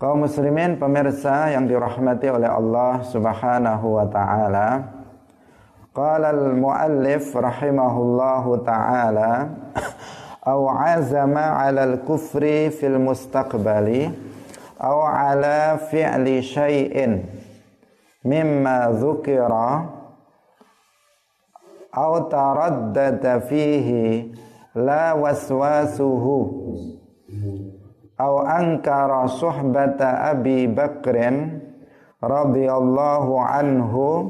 Kaum muslimin pemirsa yang dirahmati oleh Allah Subhanahu wa taala. Qala al-muallif rahimahullahu taala aw azama 'ala al-kufri fil mustaqbali aw 'ala fi'li syai'in mimma dzukira aw taraddada fihi la waswasuhu aw ankara suhbata Abi Bakrin radhiyallahu anhu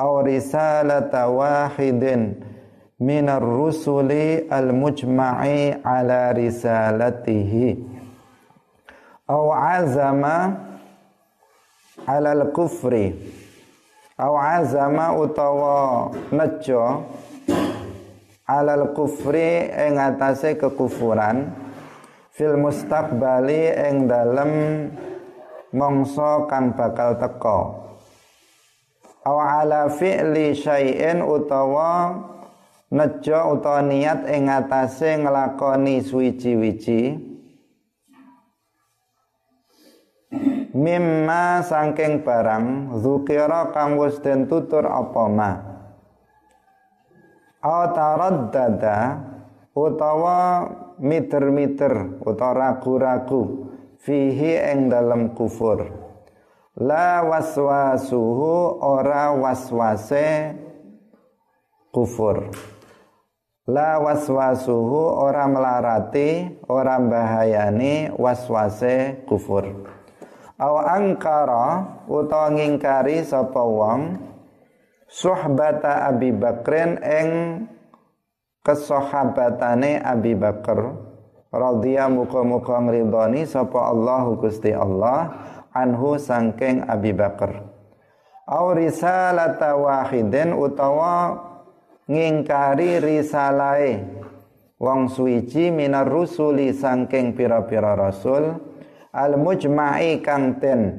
aw risalata wahidin minar rusuli al-mujma'i ala risalatihi. Aw azama ala al-kufri aw azama utawa nejo ala al-kufri ing atase kekufuran fil mustaqbali ing dalem mongso kang bakal teko aw ala fi'li syai'in utawa nejo utawa niat ing atase nglakoni suwiji-wiji. Mimma sangking barang zukira kang wis den tutur apa ma? Aw taraddada utawa miter-miter utawa ragu-ragu fihi ing dalam kufur. La waswasuhu ora waswase kufur. La waswasuhu ora melarati ora bahayani waswase kufur. Aw angkara utawa ngingkari sapa wong suhbata Abi Bakrin ing kesahabatane Abi Bakar radhiya muka-muka ngridoni sapa Allah Gusti Allah anhu sangking Abi Bakar. Au risalata wahidin utawa ngingkari risalae wong suwiji minar rusuli sangking pira-pira rasul al mujma'i kang ten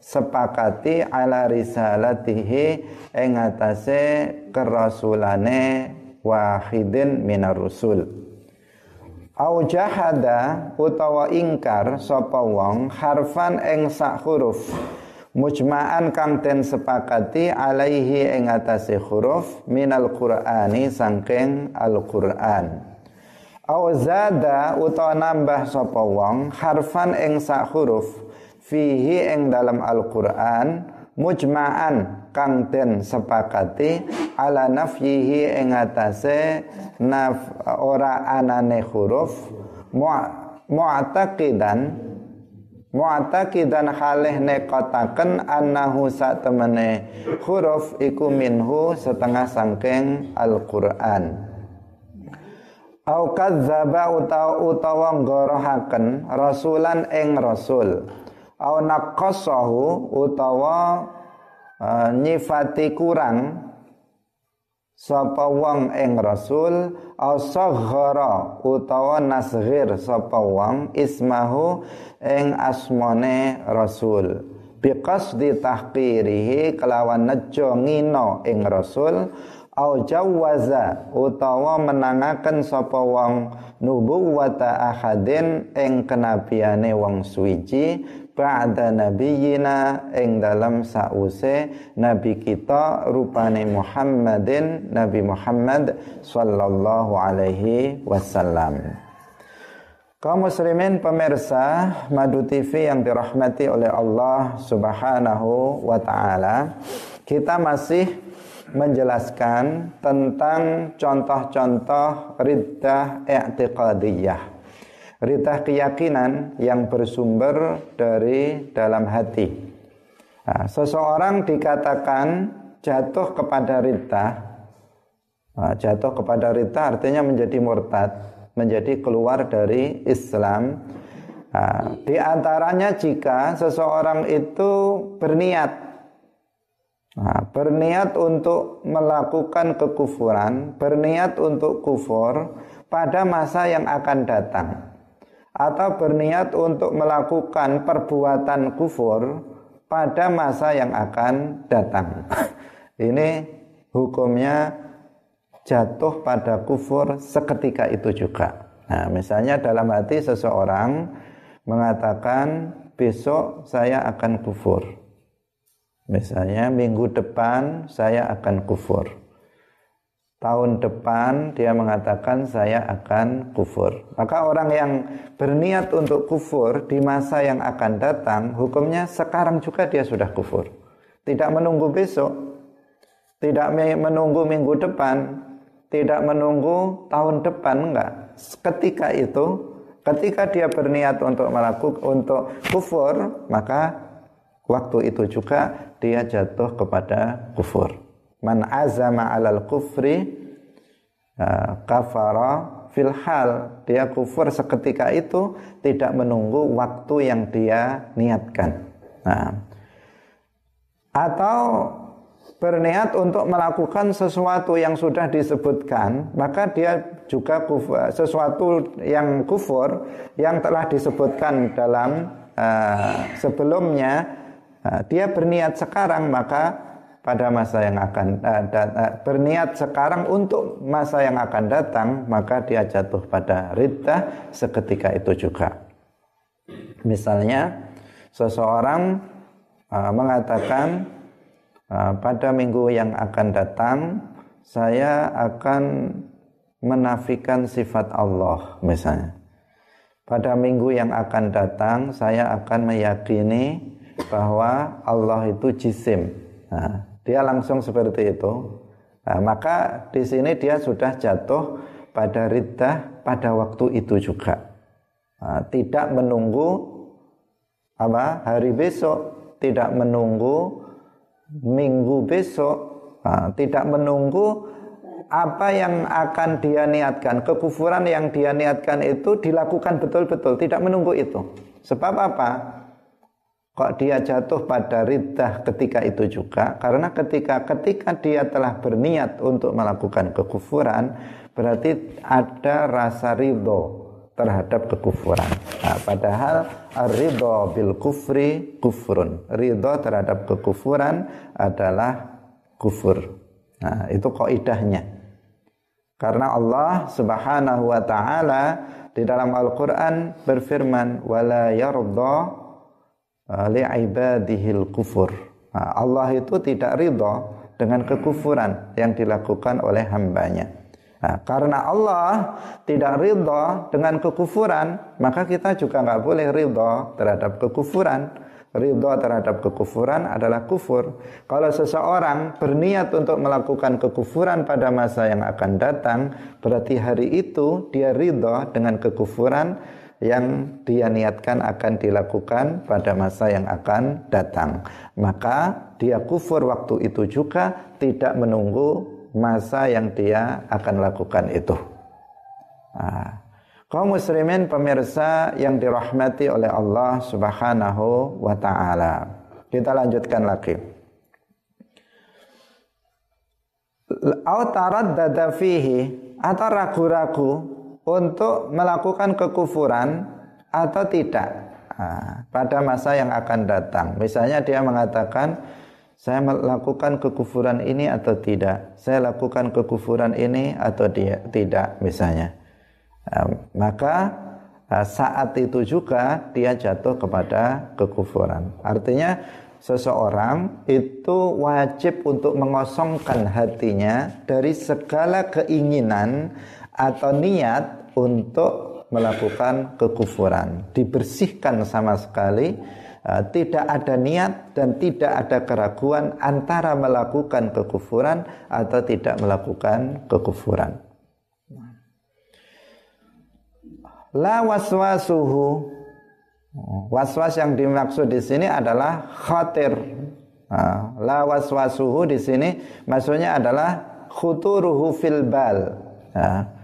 sepakati ala risalatihi ing atase kerasulane wahidin minar rusul. Au jahada utawa ingkar sapa wong harfan ing sak huruf mujma'an kang den sepakati alaihi ing atase huruf minal qur'ani sangking al-qur'an. Au zada utawa nambah sapa wong harfan ing sak huruf fihi ing dalam al-qur'an mujma'an kang den sepakati ala nafyihi ing atase naf ora anane huruf mu'taqidan mu'taqidan halih nekotaken annahu satemene huruf iku minhu setengah sangking Al-Qur'an. Au kadzdzaba utawa utawa nggorohaken rasulan ing rasul. Au naqasahu utawa nyifati kurang sapa wong ing rasul au saghara utawa nasghir sapa wong ismahu ing asmane rasul. Biqasdi tahqirihi kelawan nejo ngino ing rasul au jawaza utawa menangaken sapa wong nubuwata ahadin ing kenabiane wong suwiji ba'da nabiyina ing dalam sause nabi kita rupane Muhammadin Nabi Muhammad sallallahu alaihi wasallam. Kaum muslimin pemirsa Madu TV yang dirahmati oleh Allah Subhanahu wa taala, kita masih menjelaskan tentang contoh-contoh riddah i'tiqadiyah Ritah keyakinan yang bersumber dari dalam hati. Nah, seseorang dikatakan jatuh kepada ritah. Nah, jatuh kepada ritah artinya menjadi murtad, menjadi keluar dari Islam. Nah, di antaranya jika seseorang itu berniat nah, berniat untuk melakukan kekufuran, berniat untuk kufur pada masa yang akan datang atau berniat untuk melakukan perbuatan kufur pada masa yang akan datang. Ini hukumnya jatuh pada kufur seketika itu juga. Nah, misalnya dalam hati seseorang mengatakan besok saya akan kufur. Misalnya minggu depan saya akan kufur. Tahun depan dia mengatakan saya akan kufur. Maka orang yang berniat untuk kufur di masa yang akan datang, hukumnya sekarang juga dia sudah kufur. Tidak menunggu besok, tidak menunggu minggu depan, tidak menunggu tahun depan enggak. Ketika itu, ketika dia berniat untuk melakukan untuk kufur, maka waktu itu juga dia jatuh kepada kufur. Man azama 'alal kufri uh, kafara fil hal. Dia kufur seketika itu tidak menunggu waktu yang dia niatkan. Nah, atau berniat untuk melakukan sesuatu yang sudah disebutkan, maka dia juga kufur, sesuatu yang kufur yang telah disebutkan dalam uh, sebelumnya Nah, dia berniat sekarang maka pada masa yang akan uh, uh, berniat sekarang untuk masa yang akan datang maka dia jatuh pada riddah seketika itu juga. Misalnya seseorang uh, mengatakan uh, pada minggu yang akan datang saya akan menafikan sifat Allah misalnya. Pada minggu yang akan datang saya akan meyakini bahwa Allah itu jisim. Nah, dia langsung seperti itu. Nah, maka di sini dia sudah jatuh pada riddah pada waktu itu juga. Nah, tidak menunggu apa hari besok, tidak menunggu minggu besok, nah, tidak menunggu apa yang akan dia niatkan, kekufuran yang dia niatkan itu dilakukan betul-betul, tidak menunggu itu. Sebab apa? Kok dia jatuh pada riddah ketika itu juga karena ketika ketika dia telah berniat untuk melakukan kekufuran berarti ada rasa ridho terhadap kekufuran. Nah, padahal ridho bil kufri kufrun. Ridho terhadap kekufuran adalah kufur. Nah, itu kaidahnya. Karena Allah Subhanahu wa taala di dalam Al-Qur'an berfirman wala yardha li'ibadihil kufur. Nah, Allah itu tidak ridho dengan kekufuran yang dilakukan oleh hambanya. Nah, karena Allah tidak ridho dengan kekufuran, maka kita juga nggak boleh ridho terhadap kekufuran. Ridho terhadap kekufuran adalah kufur. Kalau seseorang berniat untuk melakukan kekufuran pada masa yang akan datang, berarti hari itu dia ridho dengan kekufuran yang dia niatkan akan dilakukan pada masa yang akan datang. Maka dia kufur waktu itu juga tidak menunggu masa yang dia akan lakukan itu. Nah, kaum muslimin pemirsa yang dirahmati oleh Allah Subhanahu wa taala. Kita lanjutkan lagi. Atau ragu-ragu untuk melakukan kekufuran atau tidak nah, pada masa yang akan datang. Misalnya dia mengatakan saya melakukan kekufuran ini atau tidak, saya lakukan kekufuran ini atau dia, tidak misalnya. Nah, maka nah, saat itu juga dia jatuh kepada kekufuran. Artinya seseorang itu wajib untuk mengosongkan hatinya dari segala keinginan atau niat untuk melakukan kekufuran. Dibersihkan sama sekali uh, tidak ada niat dan tidak ada keraguan antara melakukan kekufuran atau tidak melakukan kekufuran. La waswasuhu. Waswas yang dimaksud di sini adalah khatir. La waswasuhu di sini maksudnya adalah khuturuhu fil bal. Uh,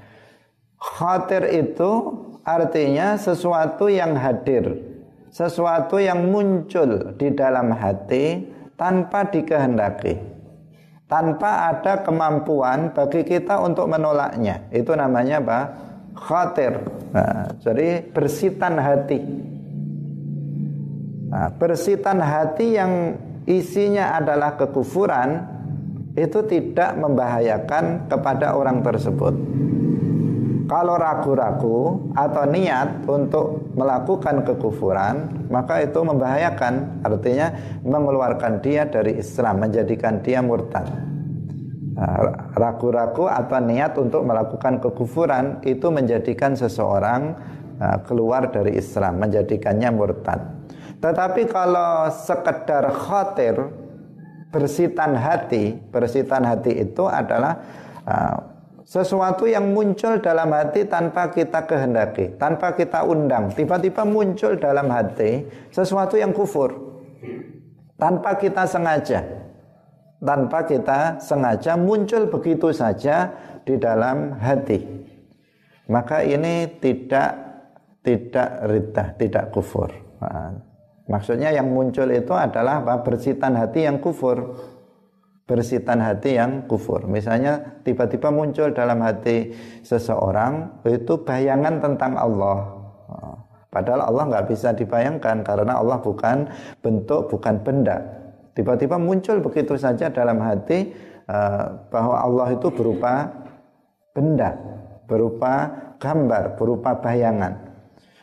Khatir itu artinya sesuatu yang hadir, sesuatu yang muncul di dalam hati tanpa dikehendaki, tanpa ada kemampuan bagi kita untuk menolaknya. Itu namanya apa? Khatir. Nah, jadi bersitan hati. Nah, bersitan hati yang isinya adalah kekufuran itu tidak membahayakan kepada orang tersebut. Kalau ragu-ragu atau niat untuk melakukan kekufuran, maka itu membahayakan. Artinya mengeluarkan dia dari Islam, menjadikan dia murtad. Nah, ragu-ragu atau niat untuk melakukan kekufuran itu menjadikan seseorang uh, keluar dari Islam, menjadikannya murtad. Tetapi kalau sekedar khatir, bersitan hati, bersitan hati itu adalah uh, sesuatu yang muncul dalam hati tanpa kita kehendaki, tanpa kita undang. Tiba-tiba muncul dalam hati sesuatu yang kufur. Tanpa kita sengaja. Tanpa kita sengaja muncul begitu saja di dalam hati. Maka ini tidak tidak ridah, tidak kufur. Nah, maksudnya yang muncul itu adalah apa? Bersitan hati yang kufur bersitan hati yang kufur. Misalnya tiba-tiba muncul dalam hati seseorang itu bayangan tentang Allah. Padahal Allah nggak bisa dibayangkan karena Allah bukan bentuk, bukan benda. Tiba-tiba muncul begitu saja dalam hati eh, bahwa Allah itu berupa benda, berupa gambar, berupa bayangan.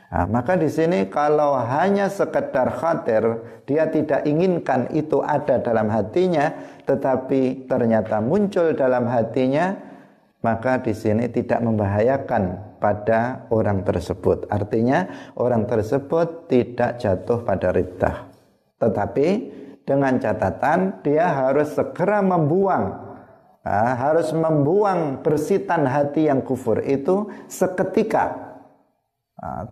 Nah, maka di sini kalau hanya sekedar khatir, dia tidak inginkan itu ada dalam hatinya, tetapi ternyata muncul dalam hatinya, maka di sini tidak membahayakan pada orang tersebut. Artinya orang tersebut tidak jatuh pada riddah. Tetapi dengan catatan dia harus segera membuang nah, harus membuang bersitan hati yang kufur itu seketika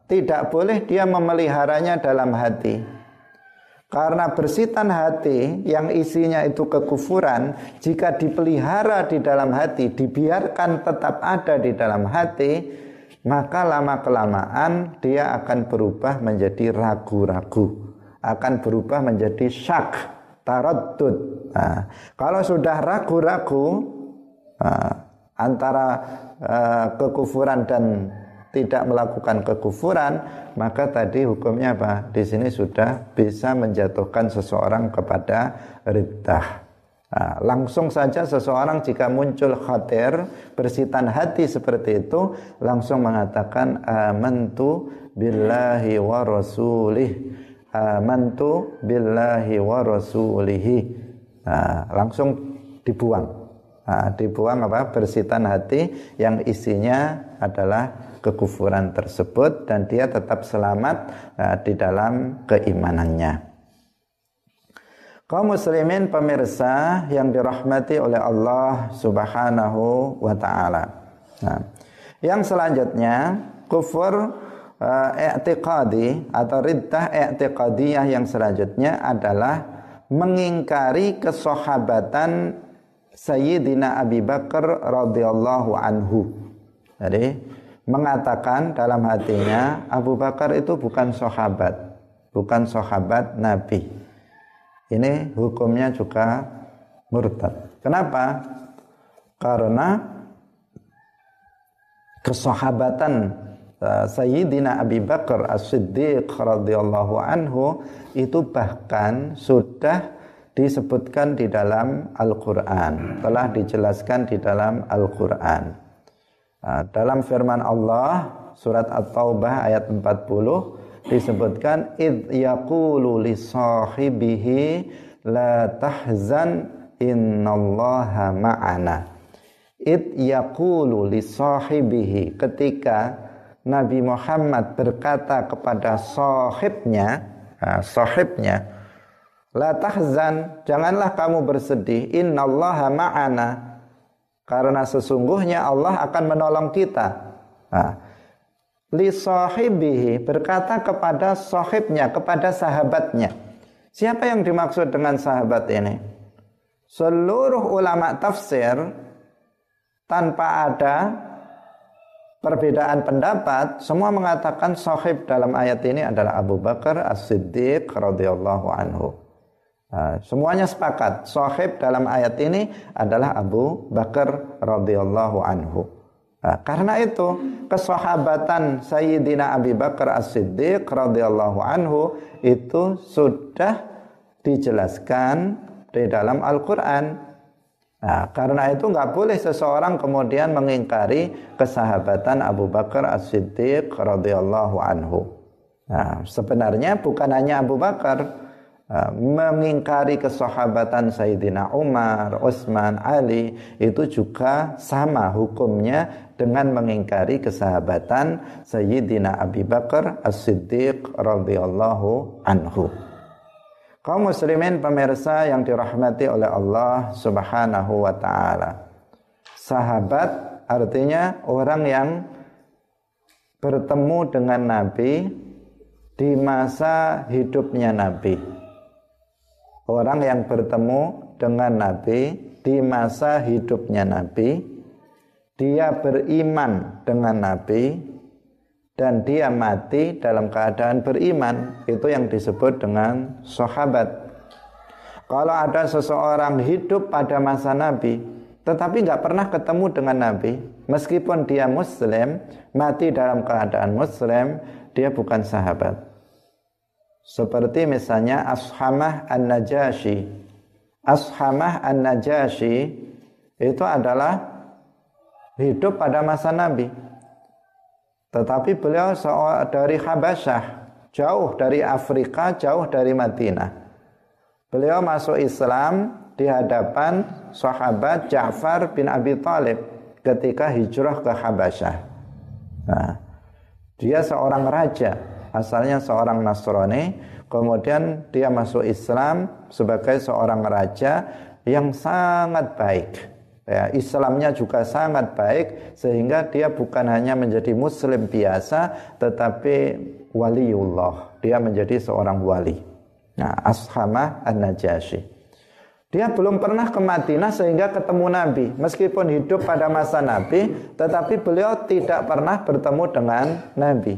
tidak boleh dia memeliharanya dalam hati. Karena bersitan hati yang isinya itu kekufuran, jika dipelihara di dalam hati, dibiarkan tetap ada di dalam hati, maka lama-kelamaan dia akan berubah menjadi ragu-ragu, akan berubah menjadi syak, taraddud. Nah, kalau sudah ragu-ragu nah, antara uh, kekufuran dan tidak melakukan kekufuran, maka tadi hukumnya apa? Di sini sudah bisa menjatuhkan seseorang kepada riddah. Nah, langsung saja seseorang jika muncul khatir, bersitan hati seperti itu, langsung mengatakan amantu billahi wa rasulih. Amantu billahi wa rasulihi. Nah, langsung dibuang. Nah, dibuang apa? Bersitan hati yang isinya adalah kekufuran tersebut dan dia tetap selamat uh, di dalam keimanannya. Kaum muslimin pemirsa yang dirahmati oleh Allah Subhanahu wa taala. Nah, yang selanjutnya kufur uh, i'tiqadi atau riddah i'tiqadiyah yang selanjutnya adalah mengingkari kesahabatan Sayyidina Abi Bakar radhiyallahu anhu. Jadi mengatakan dalam hatinya Abu Bakar itu bukan sahabat, bukan sahabat Nabi. Ini hukumnya juga murtad. Kenapa? Karena kesahabatan uh, Sayyidina Abi Bakar As-Siddiq radhiyallahu anhu itu bahkan sudah disebutkan di dalam Al-Qur'an, telah dijelaskan di dalam Al-Qur'an. Nah, dalam firman Allah surat At-Taubah ayat 40 disebutkan id yaqulu li sahibihi la tahzan innallaha ma'ana. Id yaqulu li sahibihi ketika Nabi Muhammad berkata kepada sahibnya, nah, sahibnya, la tahzan, janganlah kamu bersedih, innallaha ma'ana karena sesungguhnya Allah akan menolong kita. Nah, li sahibihi berkata kepada sahibnya, kepada sahabatnya. Siapa yang dimaksud dengan sahabat ini? Seluruh ulama tafsir tanpa ada perbedaan pendapat, semua mengatakan sahib dalam ayat ini adalah Abu Bakar As-Siddiq radhiyallahu anhu. Nah, semuanya sepakat. Sahib dalam ayat ini adalah Abu Bakar radhiyallahu anhu. Nah, karena itu kesahabatan Sayyidina Abi Bakar As-Siddiq radhiyallahu anhu itu sudah dijelaskan di dalam Al-Qur'an. Nah, karena itu nggak boleh seseorang kemudian mengingkari kesahabatan Abu Bakar As-Siddiq radhiyallahu anhu. Nah, sebenarnya bukan hanya Abu Bakar mengingkari kesahabatan Sayyidina Umar, Utsman, Ali itu juga sama hukumnya dengan mengingkari kesahabatan Sayyidina Abu Bakar As-Siddiq radhiyallahu anhu. Kaum muslimin pemirsa yang dirahmati oleh Allah Subhanahu wa taala. Sahabat artinya orang yang bertemu dengan Nabi di masa hidupnya Nabi. Orang yang bertemu dengan Nabi di masa hidupnya Nabi, dia beriman dengan Nabi, dan dia mati dalam keadaan beriman. Itu yang disebut dengan sahabat. Kalau ada seseorang hidup pada masa Nabi tetapi nggak pernah ketemu dengan Nabi meskipun dia muslim mati dalam keadaan muslim dia bukan sahabat seperti misalnya Ashamah An-Najashi Ashamah An-Najashi itu adalah hidup pada masa Nabi tetapi beliau dari Habasyah, jauh dari Afrika, jauh dari Madinah. Beliau masuk Islam di hadapan sahabat Ja'far bin Abi Talib ketika hijrah ke Habasyah. Nah, dia seorang raja, asalnya seorang Nasrani, kemudian dia masuk Islam sebagai seorang raja yang sangat baik. Ya, Islamnya juga sangat baik sehingga dia bukan hanya menjadi muslim biasa tetapi waliullah. Dia menjadi seorang wali. Nah Ashamah An-Najasyi dia belum pernah ke Madinah sehingga ketemu Nabi. Meskipun hidup pada masa Nabi tetapi beliau tidak pernah bertemu dengan Nabi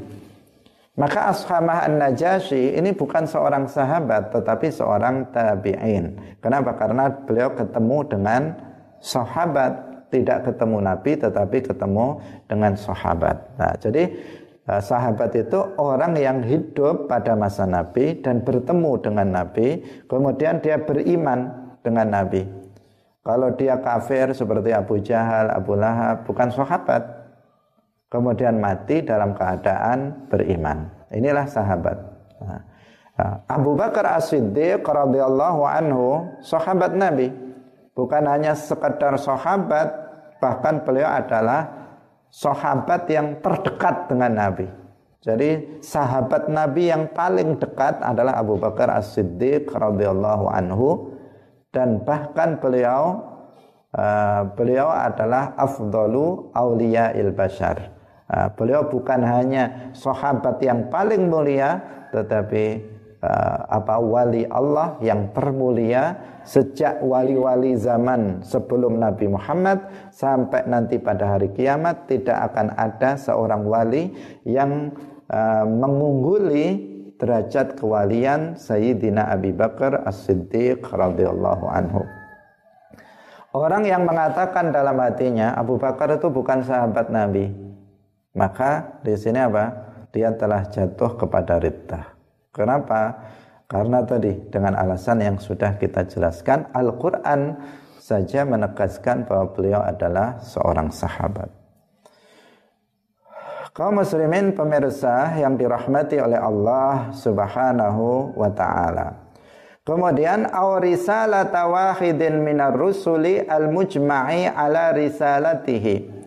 maka Ashamah An-Najasyi ini bukan seorang sahabat tetapi seorang tabi'in. Kenapa? Karena beliau ketemu dengan sahabat tidak ketemu Nabi tetapi ketemu dengan sahabat. Nah, jadi eh, sahabat itu orang yang hidup pada masa Nabi dan bertemu dengan Nabi, kemudian dia beriman dengan Nabi. Kalau dia kafir seperti Abu Jahal, Abu Lahab, bukan sahabat. Kemudian mati dalam keadaan beriman. Inilah sahabat. Abu Bakar As-Siddiq radhiyallahu anhu sahabat Nabi. Bukan hanya sekedar sahabat bahkan beliau adalah sahabat yang terdekat dengan Nabi. Jadi sahabat Nabi yang paling dekat adalah Abu Bakar As-Siddiq radhiyallahu anhu. Dan bahkan beliau uh, beliau adalah afdalu aulia il bashar. Uh, beliau bukan hanya sahabat yang paling mulia tetapi uh, apa wali Allah yang termulia sejak wali-wali zaman sebelum Nabi Muhammad sampai nanti pada hari kiamat tidak akan ada seorang wali yang uh, mengungguli derajat kewalian Sayyidina Abi Bakar As-Siddiq radhiyallahu anhu. Orang yang mengatakan dalam hatinya Abu Bakar itu bukan sahabat Nabi, maka di sini apa? Dia telah jatuh kepada riddah. Kenapa? Karena tadi dengan alasan yang sudah kita jelaskan Al-Quran saja menegaskan bahwa beliau adalah seorang sahabat. Kaum muslimin pemirsa yang dirahmati oleh Allah Subhanahu wa taala. Kemudian aw risalata wahidin minar rusuli al-mujma'i ala risalatihi.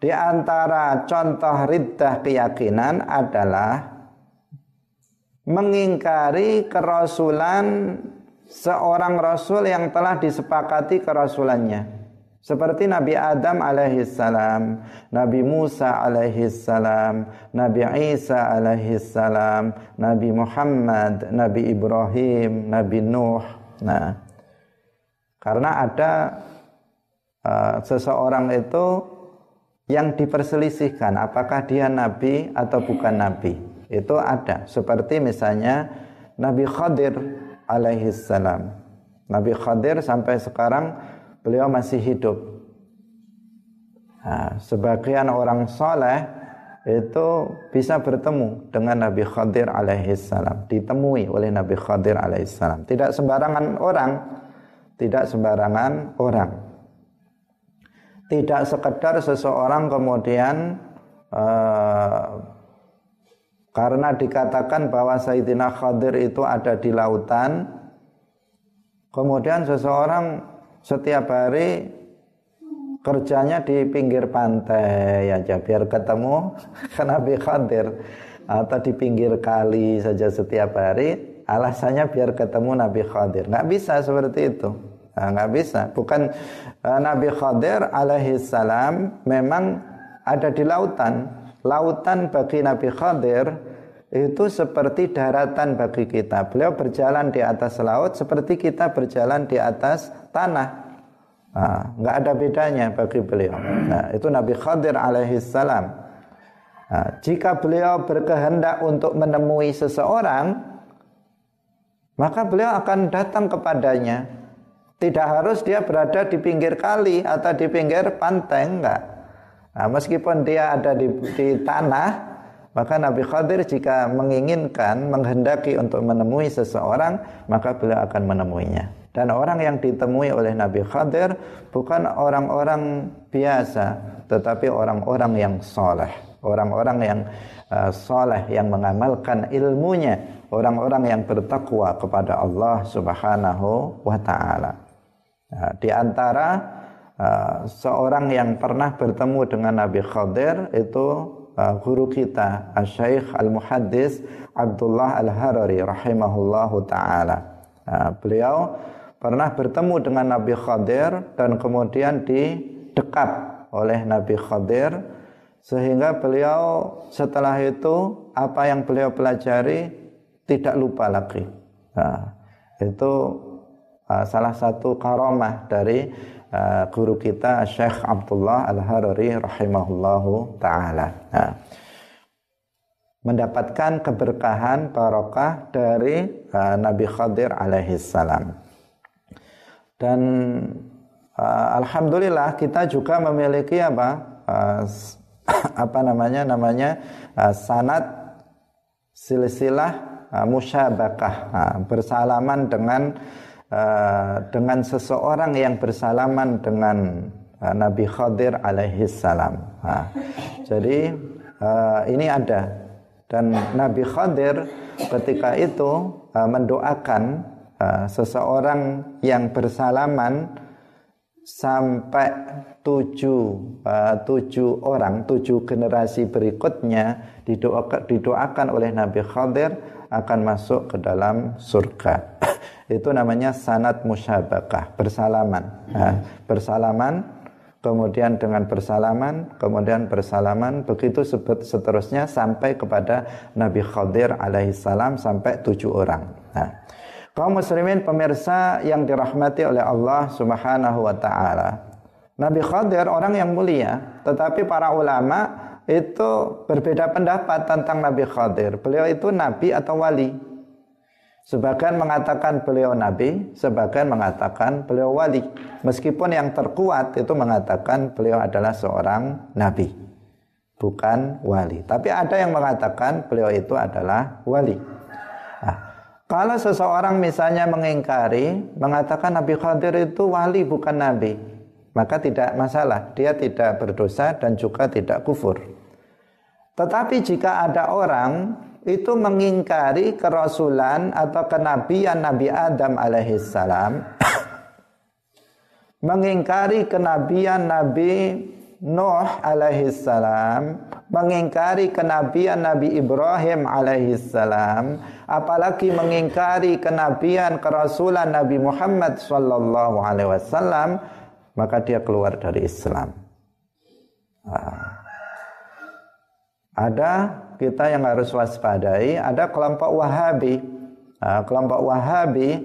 Di antara contoh riddah keyakinan adalah mengingkari kerasulan seorang rasul yang telah disepakati kerasulannya. Seperti Nabi Adam alaihissalam, Nabi Musa alaihissalam, Nabi Isa alaihissalam, Nabi Muhammad, Nabi Ibrahim, Nabi Nuh. Nah, karena ada uh, seseorang itu yang diperselisihkan apakah dia nabi atau bukan nabi? Itu ada. Seperti misalnya Nabi Khadir alaihi salam. Nabi Khadir sampai sekarang beliau masih hidup. Nah, sebagian orang soleh itu bisa bertemu dengan Nabi Khadir alaihi salam. Ditemui oleh Nabi Khadir alaihi salam. Tidak sembarangan orang. Tidak sembarangan orang tidak sekedar seseorang kemudian uh, karena dikatakan bahwa Sayyidina Khadir itu ada di lautan kemudian seseorang setiap hari kerjanya di pinggir pantai aja biar ketemu Nabi Khadir. Atau di pinggir kali saja setiap hari alasannya biar ketemu Nabi Khadir. Nggak bisa seperti itu Nah, nggak bisa. Bukan uh, Nabi Khadir alaihi salam memang ada di lautan. Lautan bagi Nabi Khadir itu seperti daratan bagi kita. Beliau berjalan di atas laut seperti kita berjalan di atas tanah. Nah, nggak ada bedanya bagi beliau. Nah, itu Nabi Khadir alaihi salam. Nah, jika beliau berkehendak untuk menemui seseorang, maka beliau akan datang kepadanya tidak harus dia berada di pinggir kali atau di pinggir pantai, enggak. Nah, meskipun dia ada di, di tanah, maka Nabi Khadir jika menginginkan, menghendaki untuk menemui seseorang, maka beliau akan menemuinya. Dan orang yang ditemui oleh Nabi Khadir bukan orang-orang biasa, tetapi orang-orang yang soleh. Orang-orang yang uh, soleh, yang mengamalkan ilmunya. Orang-orang yang bertakwa kepada Allah subhanahu wa ta'ala. Nah, di antara uh, seorang yang pernah bertemu dengan Nabi Khadir itu uh, guru kita Syekh Al-Muhaddis Abdullah Al-Harari rahimahullahu taala. Uh, beliau pernah bertemu dengan Nabi Khadir dan kemudian didekap oleh Nabi Khadir sehingga beliau setelah itu apa yang beliau pelajari tidak lupa lagi. Nah, itu uh, salah satu karomah dari uh, guru kita Syekh Abdullah Al-Harari rahimahullahu taala. Nah, mendapatkan keberkahan barokah dari uh, Nabi Khadir alaihi salam. Dan uh, alhamdulillah kita juga memiliki apa? Uh, apa namanya? Namanya uh, sanad silsilah uh, musyabakah uh, bersalaman dengan Eh, dengan seseorang yang bersalaman dengan uh, Nabi Khadir alaihi salam. Nah, jadi uh, ini ada dan Nabi Khadir ketika itu uh, mendoakan uh, seseorang yang bersalaman sampai tujuh, uh, tujuh orang, tujuh generasi berikutnya didoakan, didoakan oleh Nabi Khadir akan masuk ke dalam surga. Itu namanya sanat musyabakah bersalaman nah, bersalaman kemudian dengan bersalaman kemudian bersalaman begitu seterusnya sampai kepada Nabi Khadir alaihissalam sampai tujuh orang nah, kaum muslimin pemirsa yang dirahmati oleh Allah subhanahu wa ta'ala Nabi Khadir orang yang mulia tetapi para ulama itu berbeda pendapat tentang Nabi Khadir. Beliau itu nabi atau wali. Sebagian mengatakan beliau nabi, sebagian mengatakan beliau wali. Meskipun yang terkuat itu mengatakan beliau adalah seorang nabi, bukan wali. Tapi ada yang mengatakan beliau itu adalah wali. Nah, kalau seseorang misalnya mengingkari, mengatakan Nabi Khadir itu wali bukan nabi, maka tidak masalah, dia tidak berdosa dan juga tidak kufur. Tetapi jika ada orang itu mengingkari kerasulan atau kenabian Nabi Adam alaihissalam mengingkari kenabian Nabi Nuh alaihissalam mengingkari kenabian Nabi Ibrahim alaihissalam apalagi mengingkari kenabian kerasulan Nabi Muhammad sallallahu alaihi wasallam maka dia keluar dari Islam. Ah. Ada kita yang harus waspadai, ada kelompok Wahabi. Nah, kelompok Wahabi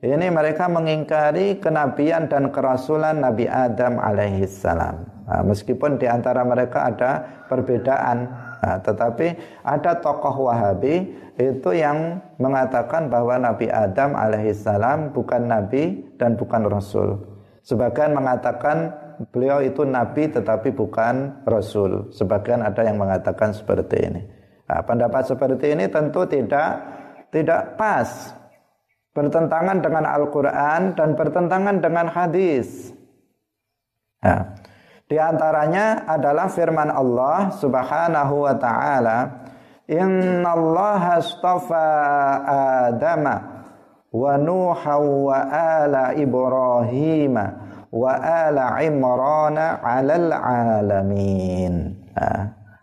ini mereka mengingkari kenabian dan kerasulan Nabi Adam alaihissalam. Nah, meskipun di antara mereka ada perbedaan, nah, tetapi ada tokoh Wahabi itu yang mengatakan bahwa Nabi Adam alaihissalam bukan nabi dan bukan rasul. Sebagian mengatakan beliau itu nabi tetapi bukan rasul. Sebagian ada yang mengatakan seperti ini. Nah, pendapat seperti ini tentu tidak tidak pas. Bertentangan dengan Al-Qur'an dan bertentangan dengan hadis. Nah, Di antaranya adalah firman Allah Subhanahu wa taala, "Inna Allah astafa Adama wa Nuha wa ala Ibrahim wa ala Imran 'alal alamin."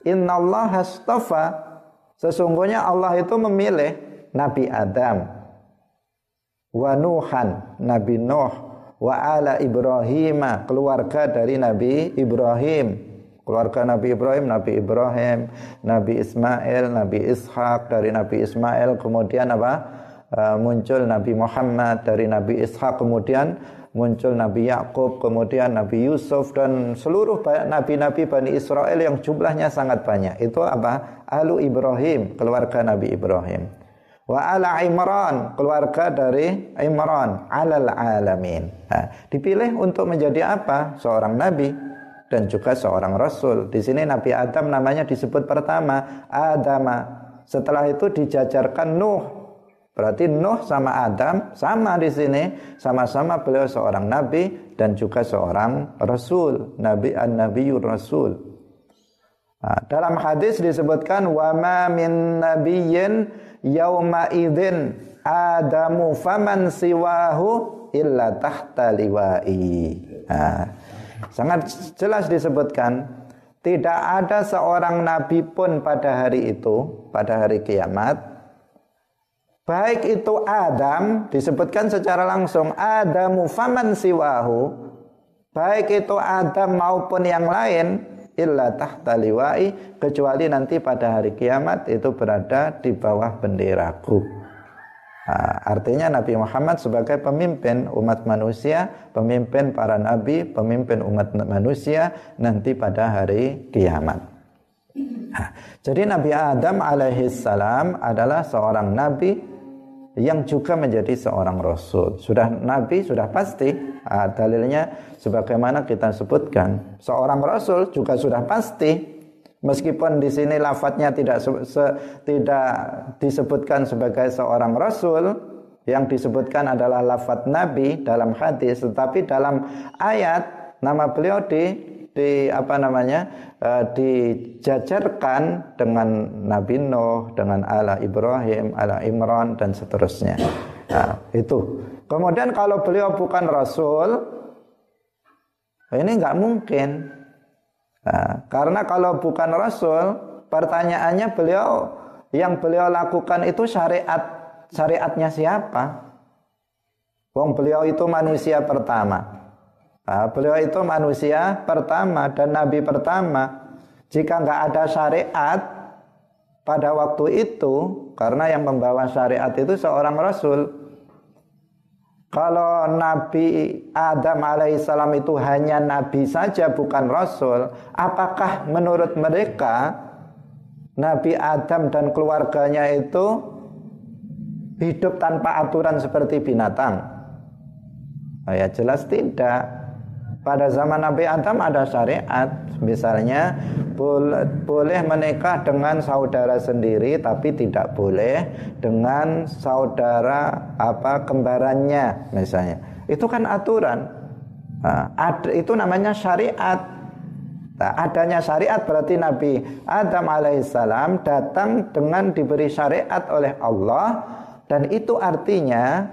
Inna Allah astafa Sesungguhnya Allah itu memilih Nabi Adam wa Nuhan, Nabi Nuh wa ala Ibrahim keluarga dari Nabi Ibrahim. Keluarga Nabi Ibrahim Nabi Ibrahim Nabi Ismail Nabi Ishak dari Nabi Ismail kemudian apa? Uh, muncul Nabi Muhammad dari Nabi Ishak kemudian muncul Nabi Yakub kemudian Nabi Yusuf dan seluruh nabi-nabi Bani Israel yang jumlahnya sangat banyak. Itu apa? Alu Ibrahim keluarga Nabi Ibrahim. Wa ala Imran keluarga dari Imran alal alamin. Nah, dipilih untuk menjadi apa? Seorang nabi dan juga seorang rasul. Di sini Nabi Adam namanya disebut pertama Adama. Setelah itu dijajarkan Nuh berarti Nuh sama Adam sama di sini sama-sama beliau seorang nabi dan juga seorang rasul nabi an-nabiyur rasul nah, dalam hadis disebutkan wama min nabiyyin yauma idzin adamu faman siwahu illa tahta liwai. Nah, sangat jelas disebutkan tidak ada seorang nabi pun pada hari itu, pada hari kiamat Baik itu Adam disebutkan secara langsung Adamu faman siwahu Baik itu Adam maupun yang lain illa tahta liwai kecuali nanti pada hari kiamat itu berada di bawah benderaku. Nah, artinya Nabi Muhammad sebagai pemimpin umat manusia, pemimpin para nabi, pemimpin umat manusia nanti pada hari kiamat. Nah, jadi Nabi Adam alaihissalam adalah seorang nabi yang juga menjadi seorang rasul. Sudah nabi sudah pasti. Nah, dalilnya sebagaimana kita sebutkan, seorang rasul juga sudah pasti. Meskipun di sini lafadznya tidak se, tidak disebutkan sebagai seorang rasul, yang disebutkan adalah lafadz nabi dalam hadis, tetapi dalam ayat nama beliau di di apa namanya uh, dijajarkan dengan Nabi Nuh, dengan ala Ibrahim, ala Imran dan seterusnya. Nah, itu. Kemudian kalau beliau bukan Rasul, ini nggak mungkin. Nah, karena kalau bukan Rasul, pertanyaannya beliau yang beliau lakukan itu syariat syariatnya siapa? Wong beliau itu manusia pertama. Nah, beliau itu manusia pertama dan nabi pertama. Jika nggak ada syariat pada waktu itu, karena yang membawa syariat itu seorang rasul. Kalau Nabi Adam alaihissalam itu hanya nabi saja bukan rasul, apakah menurut mereka Nabi Adam dan keluarganya itu hidup tanpa aturan seperti binatang? Oh ya jelas tidak. Pada zaman Nabi Adam ada syariat, misalnya boleh menikah dengan saudara sendiri tapi tidak boleh dengan saudara apa kembarannya misalnya. Itu kan aturan. Nah, ad, itu namanya syariat. Nah, adanya syariat berarti Nabi Adam alaihissalam datang dengan diberi syariat oleh Allah dan itu artinya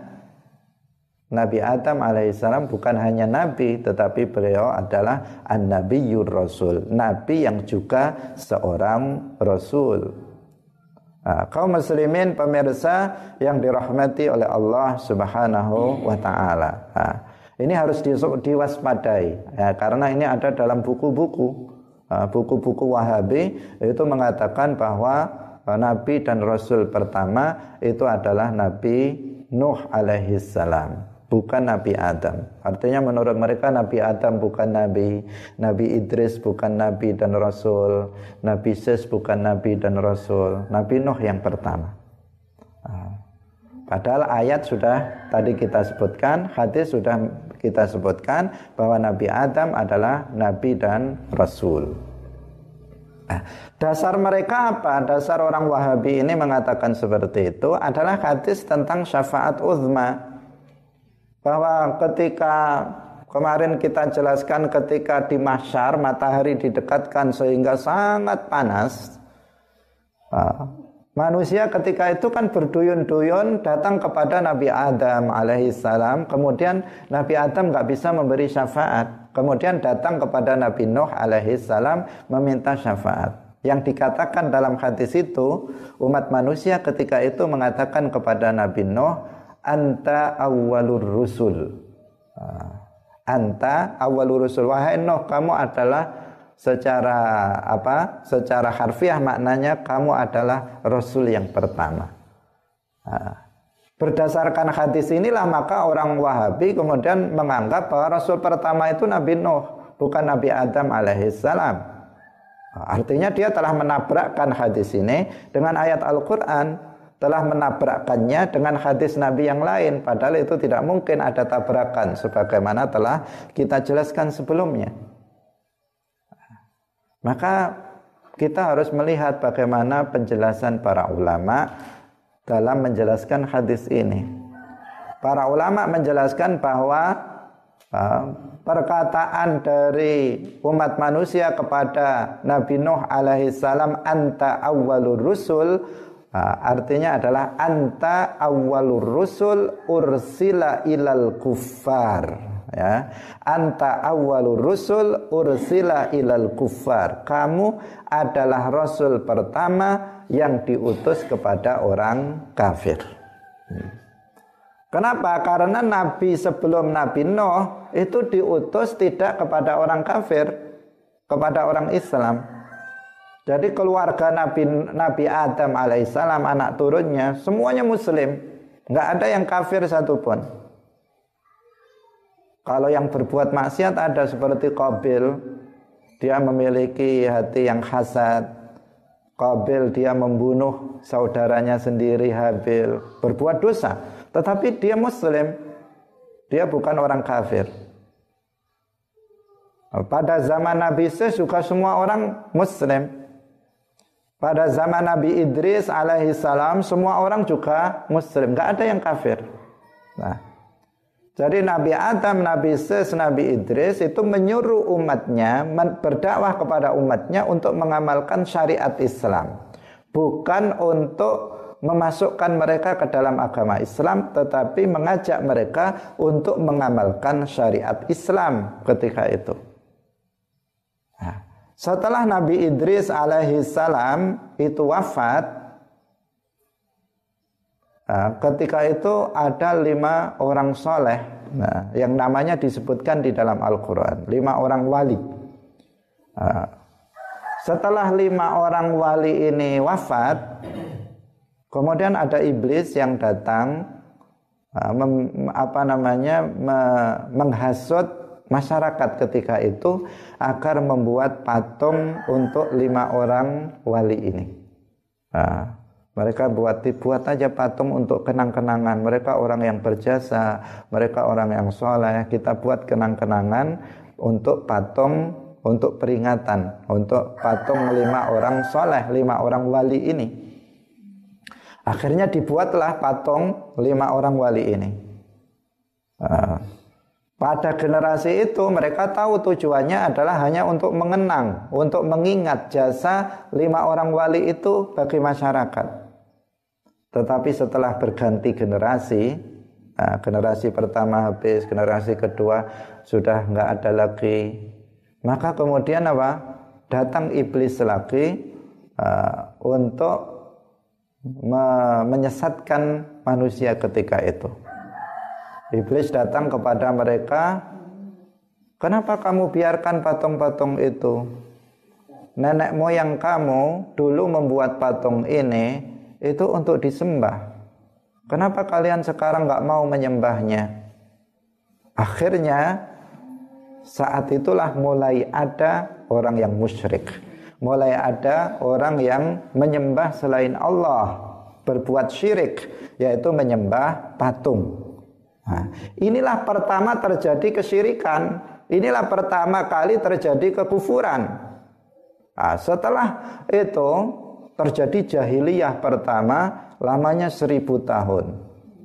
Nabi Adam alaihissalam bukan hanya nabi tetapi beliau adalah an-nabiyyur rasul, nabi yang juga seorang rasul. Nah, kaum muslimin pemirsa yang dirahmati oleh Allah Subhanahu wa taala. Nah, ini harus diwaspadai ya, karena ini ada dalam buku-buku nah, buku-buku Wahabi itu mengatakan bahwa nabi dan rasul pertama itu adalah Nabi Nuh alaihissalam bukan Nabi Adam. Artinya menurut mereka Nabi Adam bukan Nabi, Nabi Idris bukan Nabi dan Rasul, Nabi Sis bukan Nabi dan Rasul, Nabi Nuh yang pertama. Ah. Padahal ayat sudah tadi kita sebutkan, hadis sudah kita sebutkan bahwa Nabi Adam adalah Nabi dan Rasul. Nah, dasar mereka apa? Dasar orang Wahabi ini mengatakan seperti itu adalah hadis tentang syafaat uzma bahwa ketika Kemarin kita jelaskan ketika di mahsyar matahari didekatkan sehingga sangat panas. Ah, manusia ketika itu kan berduyun-duyun datang kepada Nabi Adam alaihissalam. Kemudian Nabi Adam nggak bisa memberi syafaat. Kemudian datang kepada Nabi Nuh alaihissalam meminta syafaat. Yang dikatakan dalam hadis itu umat manusia ketika itu mengatakan kepada Nabi Nuh, anta awwalur rusul. Anta awalur rusul. Wahai Nuh kamu adalah secara apa secara harfiah maknanya kamu adalah rasul yang pertama. Berdasarkan hadis inilah maka orang Wahabi kemudian menganggap bahwa rasul pertama itu Nabi Nuh bukan Nabi Adam alaihissalam artinya dia telah menabrakkan hadis ini dengan ayat Al-Quran telah menabrakkannya dengan hadis Nabi yang lain. Padahal itu tidak mungkin ada tabrakan sebagaimana telah kita jelaskan sebelumnya. Maka kita harus melihat bagaimana penjelasan para ulama dalam menjelaskan hadis ini. Para ulama menjelaskan bahwa uh, perkataan dari umat manusia kepada Nabi Nuh alaihissalam anta awwalur rusul artinya adalah anta awwalur rusul ursila ilal kuffar ya anta awwalur rusul ursila ilal kuffar kamu adalah rasul pertama yang diutus kepada orang kafir hmm. Kenapa? Karena Nabi sebelum Nabi Nuh itu diutus tidak kepada orang kafir, kepada orang Islam. Jadi keluarga Nabi Nabi Adam alaihissalam anak turunnya semuanya muslim, nggak ada yang kafir satupun. Kalau yang berbuat maksiat ada seperti Qabil, dia memiliki hati yang hasad. Qabil dia membunuh saudaranya sendiri Habil, berbuat dosa, tetapi dia muslim. Dia bukan orang kafir. Pada zaman Nabi Isa juga semua orang muslim. Pada zaman Nabi Idris alaihi salam semua orang juga muslim, nggak ada yang kafir. Nah, jadi Nabi Adam, Nabi Ses, Nabi Idris itu menyuruh umatnya berdakwah kepada umatnya untuk mengamalkan syariat Islam, bukan untuk memasukkan mereka ke dalam agama Islam, tetapi mengajak mereka untuk mengamalkan syariat Islam ketika itu. Nah, setelah Nabi Idris alaihi salam itu wafat, nah, ketika itu ada lima orang soleh, nah, yang namanya disebutkan di dalam Al-Quran, lima orang wali. Nah, setelah lima orang wali ini wafat, kemudian ada iblis yang datang, nah, mem, apa namanya, me, menghasut masyarakat ketika itu agar membuat patung untuk lima orang wali ini. Nah, mereka buat dibuat aja patung untuk kenang-kenangan. Mereka orang yang berjasa, mereka orang yang soleh. Kita buat kenang-kenangan untuk patung, untuk peringatan, untuk patung lima orang soleh, lima orang wali ini. Akhirnya dibuatlah patung lima orang wali ini. Nah, pada generasi itu mereka tahu tujuannya adalah hanya untuk mengenang, untuk mengingat jasa lima orang wali itu bagi masyarakat. Tetapi setelah berganti generasi, nah, generasi pertama habis, generasi kedua sudah nggak ada lagi. Maka kemudian apa? Datang iblis lagi uh, untuk me menyesatkan manusia ketika itu. Iblis datang kepada mereka, "Kenapa kamu biarkan patung-patung itu? Nenek moyang kamu dulu membuat patung ini itu untuk disembah. Kenapa kalian sekarang nggak mau menyembahnya?" Akhirnya saat itulah mulai ada orang yang musyrik. Mulai ada orang yang menyembah selain Allah, berbuat syirik, yaitu menyembah patung. Nah, inilah pertama terjadi kesyirikan. Inilah pertama kali terjadi kekufuran. Nah, setelah itu terjadi jahiliyah pertama lamanya seribu tahun.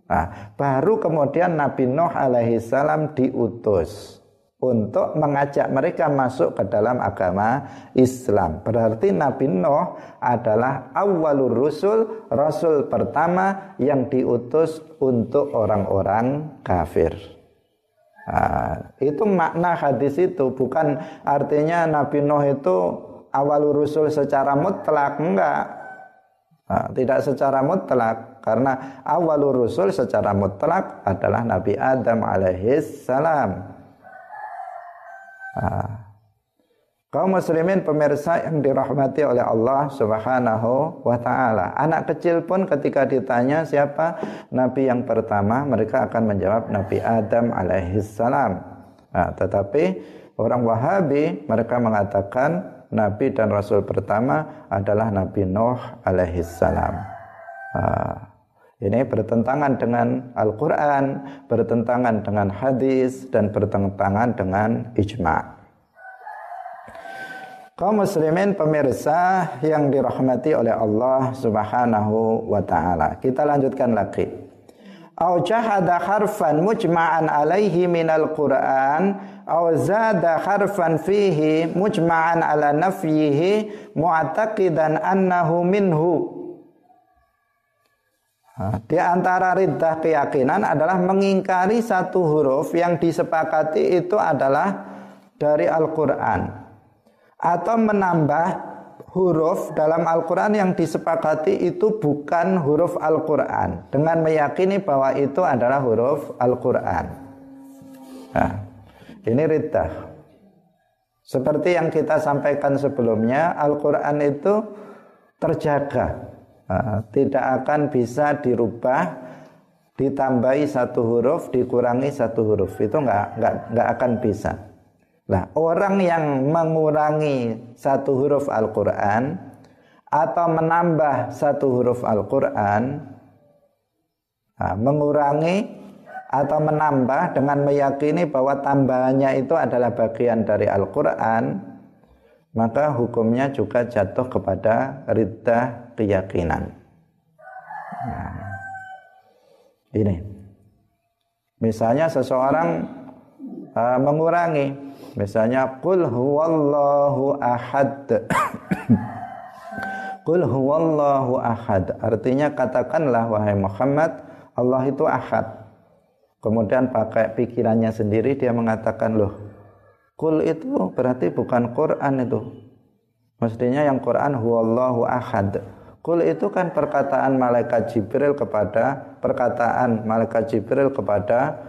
Nah, baru kemudian Nabi Nuh alaihi salam diutus. Untuk mengajak mereka masuk ke dalam agama Islam. Berarti Nabi Nuh adalah awalur rusul, rasul pertama yang diutus untuk orang-orang kafir. Nah, itu makna hadis itu bukan artinya Nabi Nuh itu awalur rusul secara mutlak enggak. Nah, tidak secara mutlak karena awalur rusul secara mutlak adalah Nabi Adam alaihissalam. salam. Ah. Kaum muslimin pemirsa yang dirahmati oleh Allah Subhanahu wa taala. Anak kecil pun ketika ditanya siapa nabi yang pertama, mereka akan menjawab Nabi Adam alaihissalam. Nah, tetapi orang Wahabi mereka mengatakan nabi dan rasul pertama adalah Nabi Nuh alaihissalam. Nah, ini bertentangan dengan Al-Quran, bertentangan dengan hadis, dan bertentangan dengan ijma. Kaum muslimin pemirsa yang dirahmati oleh Allah subhanahu wa ta'ala. Kita lanjutkan lagi. Au jahada harfan mujma'an alaihi minal Qur'an au zada harfan fihi mujma'an ala nafyihi mu'taqidan annahu minhu di antara riddah keyakinan adalah mengingkari satu huruf yang disepakati itu adalah dari Al-Quran. Atau menambah huruf dalam Al-Quran yang disepakati itu bukan huruf Al-Quran. Dengan meyakini bahwa itu adalah huruf Al-Quran. Nah, ini riddah. Seperti yang kita sampaikan sebelumnya, Al-Quran itu terjaga tidak akan bisa dirubah ditambahi satu huruf dikurangi satu huruf. Itu nggak nggak nggak akan bisa. Nah, orang yang mengurangi satu huruf Al-Quran atau menambah satu huruf Al-Quran, nah, mengurangi atau menambah dengan meyakini bahwa tambahannya itu adalah bagian dari Al-Quran, maka hukumnya juga jatuh kepada riddah keyakinan. Nah, ini. Misalnya seseorang uh, mengurangi misalnya qul huwallahu ahad. qul huwallahu ahad artinya katakanlah wahai Muhammad Allah itu ahad. Kemudian pakai pikirannya sendiri dia mengatakan loh Kul itu berarti bukan Quran itu. Mestinya yang Quran huwallahu ahad. Kul itu kan perkataan malaikat Jibril kepada perkataan malaikat Jibril kepada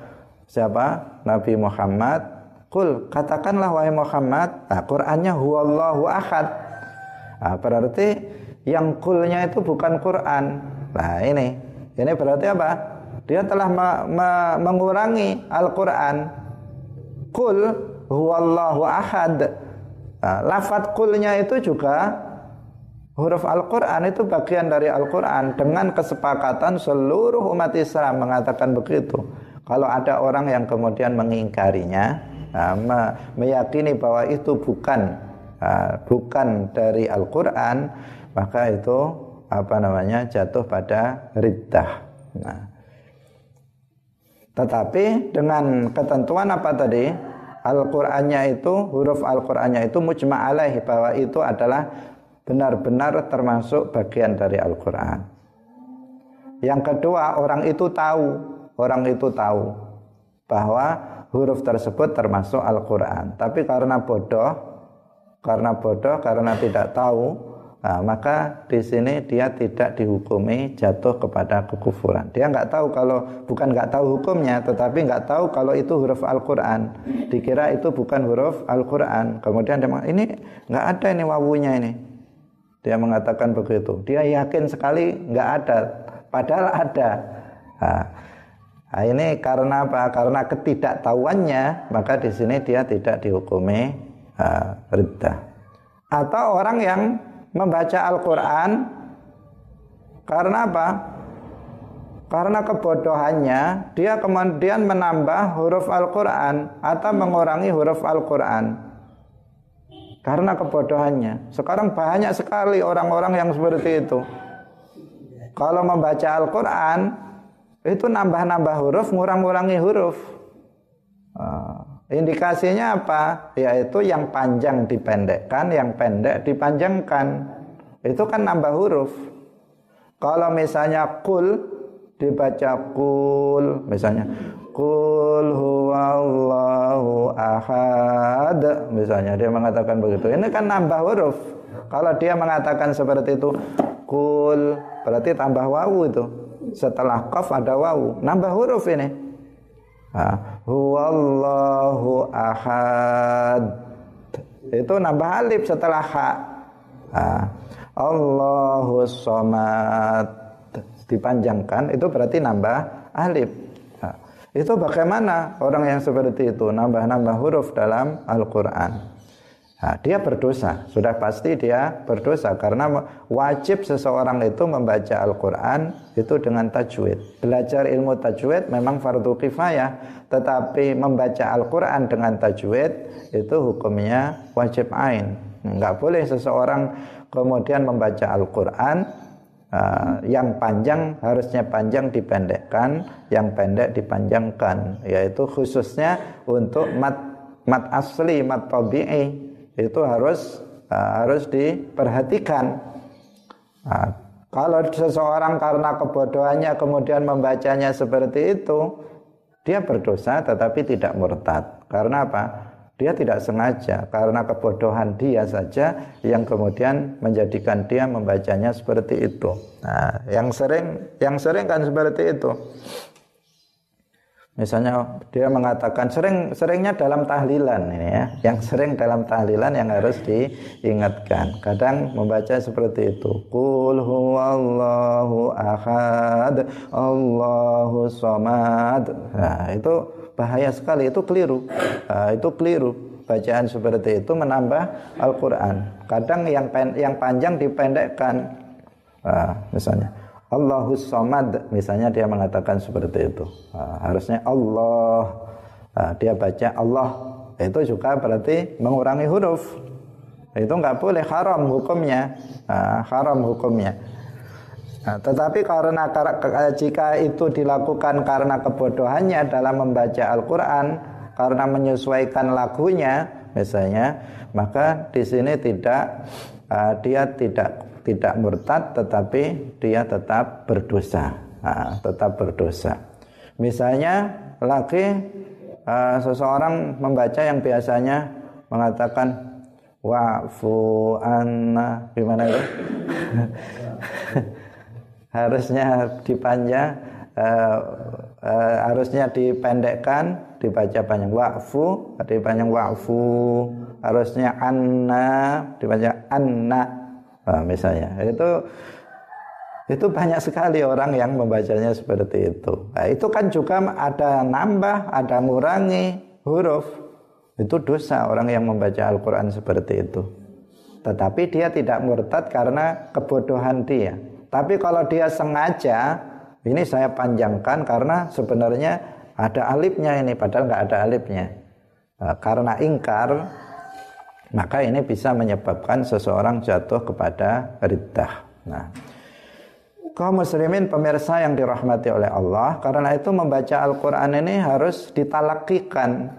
siapa? Nabi Muhammad. Kul katakanlah wahai Muhammad. Nah, Qur'annya huwallahu ahad. Nah, berarti yang kulnya itu bukan Quran. Nah, ini. Ini berarti apa? Dia telah me me mengurangi Al-Quran. Kul huwallahu ahad. Nah, lafat kulnya itu juga huruf Al-Quran itu bagian dari Al-Quran dengan kesepakatan seluruh umat Islam mengatakan begitu. Kalau ada orang yang kemudian mengingkarinya, nah, meyakini bahwa itu bukan uh, bukan dari Al-Quran, maka itu apa namanya jatuh pada riddah. Nah, tetapi dengan ketentuan apa tadi? Al-Qur'annya itu huruf Al-Qur'annya itu mujma' alaih bahwa itu adalah benar-benar termasuk bagian dari Al-Quran. Yang kedua, orang itu tahu, orang itu tahu bahwa huruf tersebut termasuk Al-Quran. Tapi karena bodoh, karena bodoh, karena tidak tahu, nah, maka di sini dia tidak dihukumi jatuh kepada kekufuran. Dia nggak tahu kalau bukan nggak tahu hukumnya, tetapi nggak tahu kalau itu huruf Al-Quran. Dikira itu bukan huruf Al-Quran. Kemudian dia ini nggak ada ini wawunya ini. Dia mengatakan begitu. Dia yakin sekali nggak ada, padahal ada. Nah, nah, ini karena apa? Karena ketidaktahuannya, maka di sini dia tidak dihukumi uh. Atau orang yang membaca Al-Quran karena apa? Karena kebodohannya, dia kemudian menambah huruf Al-Quran atau mengurangi huruf Al-Quran karena kebodohannya. Sekarang banyak sekali orang-orang yang seperti itu. Kalau membaca Al-Quran, itu nambah-nambah huruf, ngurang-ngurangi huruf. Ah, Indikasinya apa? Yaitu yang panjang dipendekkan, yang pendek dipanjangkan. Itu kan nambah huruf. Kalau misalnya kul dibaca kul, misalnya kul huwallahu ahad, misalnya dia mengatakan begitu. Ini kan nambah huruf. Kalau dia mengatakan seperti itu, kul berarti tambah wawu itu. Setelah qaf ada wawu, nambah huruf ini. Huwallahu ahad. Itu nambah alif setelah ha. Allahu somad. Dipanjangkan itu berarti nambah alif itu bagaimana orang yang seperti itu? Nambah-nambah huruf dalam Al-Quran. Nah, dia berdosa, sudah pasti dia berdosa. Karena wajib seseorang itu membaca Al-Quran itu dengan tajwid. Belajar ilmu tajwid memang fardu kifayah, tetapi membaca Al-Quran dengan tajwid itu hukumnya wajib ain. Enggak boleh seseorang kemudian membaca Al-Quran uh, yang panjang harusnya panjang dipendekkan, yang pendek dipanjangkan, yaitu khususnya untuk mat mat asli, mat tabi'i itu harus uh, harus diperhatikan. Nah, kalau seseorang karena kebodohannya kemudian membacanya seperti itu, dia berdosa tetapi tidak murtad. Karena apa? Dia tidak sengaja karena kebodohan dia saja yang kemudian menjadikan dia membacanya seperti itu. Nah, yang sering yang sering kan seperti itu. Misalnya dia mengatakan sering seringnya dalam tahlilan ini ya, yang sering dalam tahlilan yang harus diingatkan. Kadang membaca seperti itu. Qul huwallahu ahad, Allahu somad. Nah, itu bahaya sekali, itu keliru. Nah, itu keliru. Bacaan seperti itu menambah Al-Qur'an. Kadang yang pen, yang panjang dipendekkan. Nah, misalnya Allahus Somad misalnya dia mengatakan seperti itu nah, harusnya Allah nah, dia baca Allah itu juga berarti mengurangi huruf itu nggak boleh haram hukumnya nah, haram hukumnya nah, tetapi karena jika itu dilakukan karena kebodohannya dalam membaca Al-Quran karena menyesuaikan lagunya misalnya maka di sini tidak uh, dia tidak tidak murtad tetapi dia tetap berdosa. Nah, tetap berdosa. Misalnya laki uh, seseorang membaca yang biasanya mengatakan wa'fu anna gimana itu harusnya dipanjang uh, uh, harusnya dipendekkan dibaca panjang wa'fu dipanjang wa'fu harusnya anna dibaca anna nah, misalnya itu itu banyak sekali orang yang membacanya seperti itu. Nah, itu kan juga ada nambah, ada mengurangi huruf. Itu dosa orang yang membaca Al-Quran seperti itu. Tetapi dia tidak murtad karena kebodohan dia. Tapi kalau dia sengaja, ini saya panjangkan karena sebenarnya ada alifnya ini, padahal nggak ada alifnya. Nah, karena ingkar, maka ini bisa menyebabkan seseorang jatuh kepada riddah. Nah, kaum muslimin pemirsa yang dirahmati oleh Allah, karena itu membaca Al-Qur'an ini harus ditalakikan.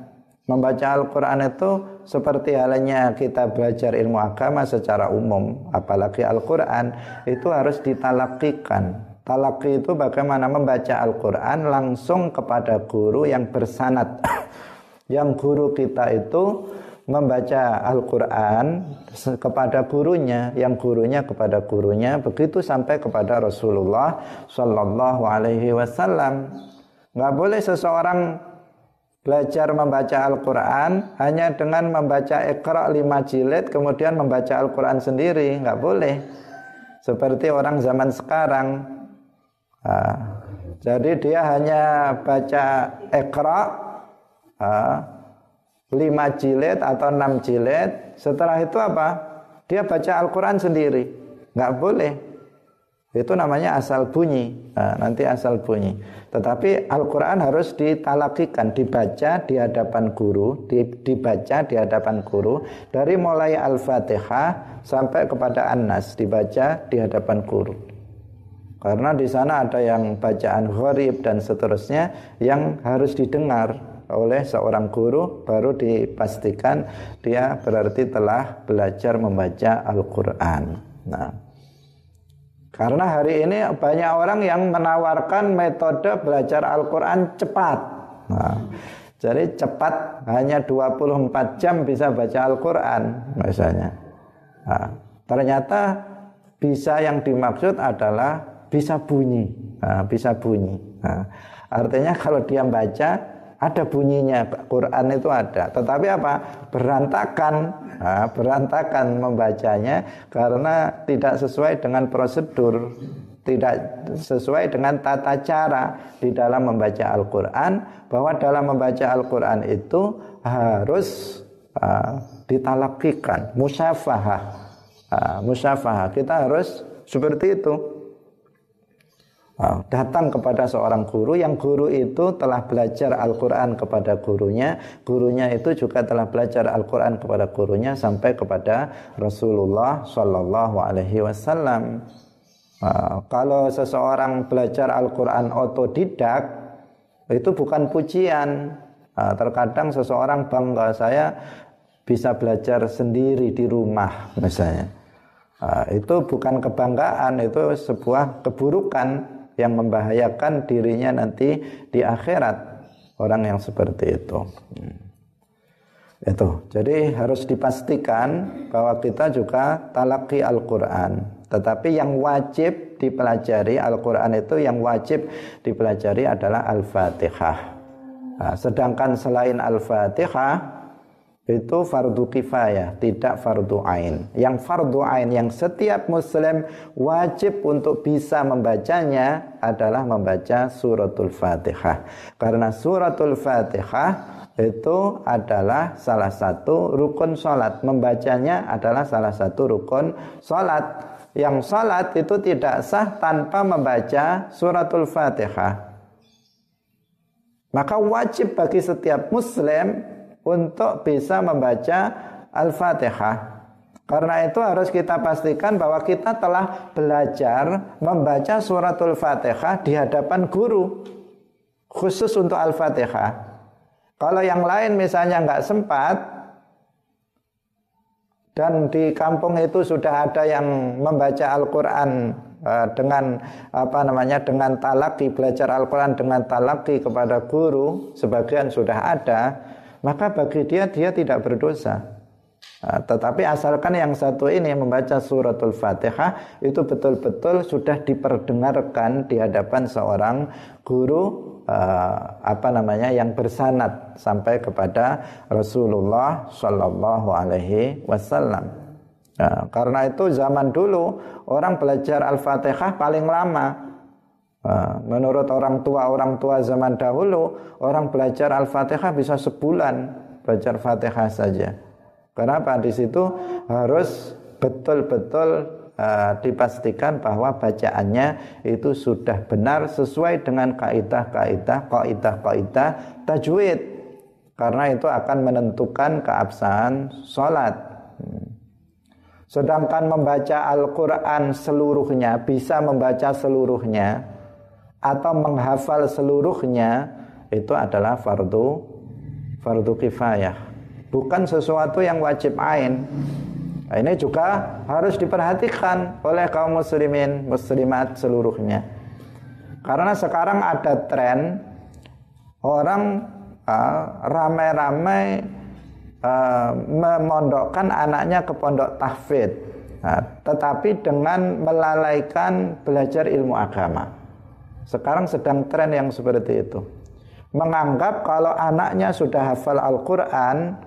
Membaca Al-Qur'an itu seperti halnya kita belajar ilmu agama secara umum, apalagi Al-Qur'an itu harus ditalakikan. Talaki itu bagaimana membaca Al-Quran langsung kepada guru yang bersanat. yang guru kita itu membaca Al-Quran kepada gurunya, yang gurunya kepada gurunya, begitu sampai kepada Rasulullah Sallallahu Alaihi Wasallam. Nggak boleh seseorang belajar membaca Al-Quran hanya dengan membaca Iqra lima jilid, kemudian membaca Al-Quran sendiri, nggak boleh. Seperti orang zaman sekarang. Nah, jadi dia hanya baca Iqra, nah, lima jilid atau enam jilid. Setelah itu apa? Dia baca Al-Quran sendiri. Nggak boleh itu namanya asal bunyi. Nah, nanti asal bunyi. Tetapi Al-Quran harus ditalakikan dibaca di hadapan guru dibaca di hadapan guru dari mulai Al-Fatihah sampai kepada An-Nas dibaca di hadapan guru. Karena di sana ada yang bacaan gharib dan seterusnya yang harus didengar oleh seorang guru baru dipastikan dia berarti telah belajar membaca Al-Qur'an. Nah, karena hari ini banyak orang yang menawarkan metode belajar Al-Qur'an cepat. Nah, jadi cepat hanya 24 jam bisa baca Al-Qur'an misalnya. Nah, ternyata bisa yang dimaksud adalah bisa bunyi, nah, bisa bunyi. Nah, artinya kalau dia baca ada bunyinya, Quran itu ada. Tetapi apa? Berantakan, nah, berantakan membacanya karena tidak sesuai dengan prosedur, tidak sesuai dengan tata cara di dalam membaca Al-Quran. Bahwa dalam membaca Al-Quran itu harus uh, ditalakikan, musyafahah uh. Kita harus seperti itu. Datang kepada seorang guru yang guru itu telah belajar Al-Quran kepada gurunya. Gurunya itu juga telah belajar Al-Quran kepada gurunya sampai kepada Rasulullah Shallallahu kalau seseorang belajar Al-Quran otodidak itu bukan pujian. Uh, terkadang seseorang bangga saya bisa belajar sendiri di rumah misalnya. Nah, itu bukan kebanggaan, itu sebuah keburukan yang membahayakan dirinya nanti di akhirat orang yang seperti itu. Hmm. Itu. Jadi harus dipastikan bahwa kita juga talaki Al-Qur'an. Tetapi yang wajib dipelajari Al-Qur'an itu yang wajib dipelajari adalah Al-Fatihah. Nah, sedangkan selain Al-Fatihah itu fardu kifayah, tidak fardu ain. Yang fardu ain yang setiap muslim wajib untuk bisa membacanya adalah membaca suratul Fatihah. Karena suratul Fatihah itu adalah salah satu rukun salat. Membacanya adalah salah satu rukun salat. Yang salat itu tidak sah tanpa membaca suratul Fatihah. Maka wajib bagi setiap muslim untuk bisa membaca Al-Fatihah. Karena itu harus kita pastikan bahwa kita telah belajar membaca suratul Fatihah di hadapan guru khusus untuk Al-Fatihah. Kalau yang lain misalnya nggak sempat dan di kampung itu sudah ada yang membaca Al-Quran eh, dengan apa namanya dengan talaki belajar Al-Quran dengan talaki kepada guru sebagian sudah ada maka bagi dia dia tidak berdosa. Nah, tetapi asalkan yang satu ini membaca suratul Fatihah itu betul-betul sudah diperdengarkan di hadapan seorang guru uh, apa namanya yang bersanad sampai kepada Rasulullah Shallallahu Alaihi Wasallam. Nah, karena itu zaman dulu orang belajar Al-Fatihah paling lama Ah, menurut orang tua orang tua zaman dahulu orang belajar Al-Fatihah bisa sebulan belajar Fatihah saja. Kenapa di situ harus betul-betul uh, dipastikan bahwa bacaannya itu sudah benar sesuai dengan kaidah-kaidah, kaidah-kaidah tajwid. Karena itu akan menentukan keabsahan sholat. Hmm. Sedangkan membaca Al-Quran seluruhnya, bisa membaca seluruhnya, atau menghafal seluruhnya itu adalah fardu fardu kifayah. Bukan sesuatu yang wajib ain. Nah, ini juga harus diperhatikan oleh kaum muslimin muslimat seluruhnya. Karena sekarang ada tren orang uh, ramai-ramai uh, memondokkan anaknya ke pondok tahfidz. Nah, tetapi dengan melalaikan belajar ilmu agama sekarang sedang tren yang seperti itu. Menganggap kalau anaknya sudah hafal Al-Quran,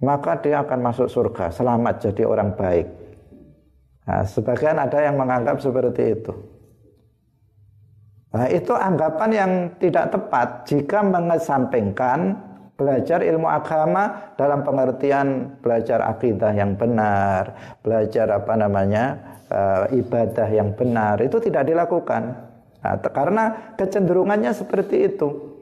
maka dia akan masuk surga, selamat jadi orang baik. Nah, sebagian ada yang menganggap seperti itu. Nah, itu anggapan yang tidak tepat jika mengesampingkan belajar ilmu agama dalam pengertian belajar akidah yang benar, belajar apa namanya e, ibadah yang benar itu tidak dilakukan. Nah, karena kecenderungannya seperti itu.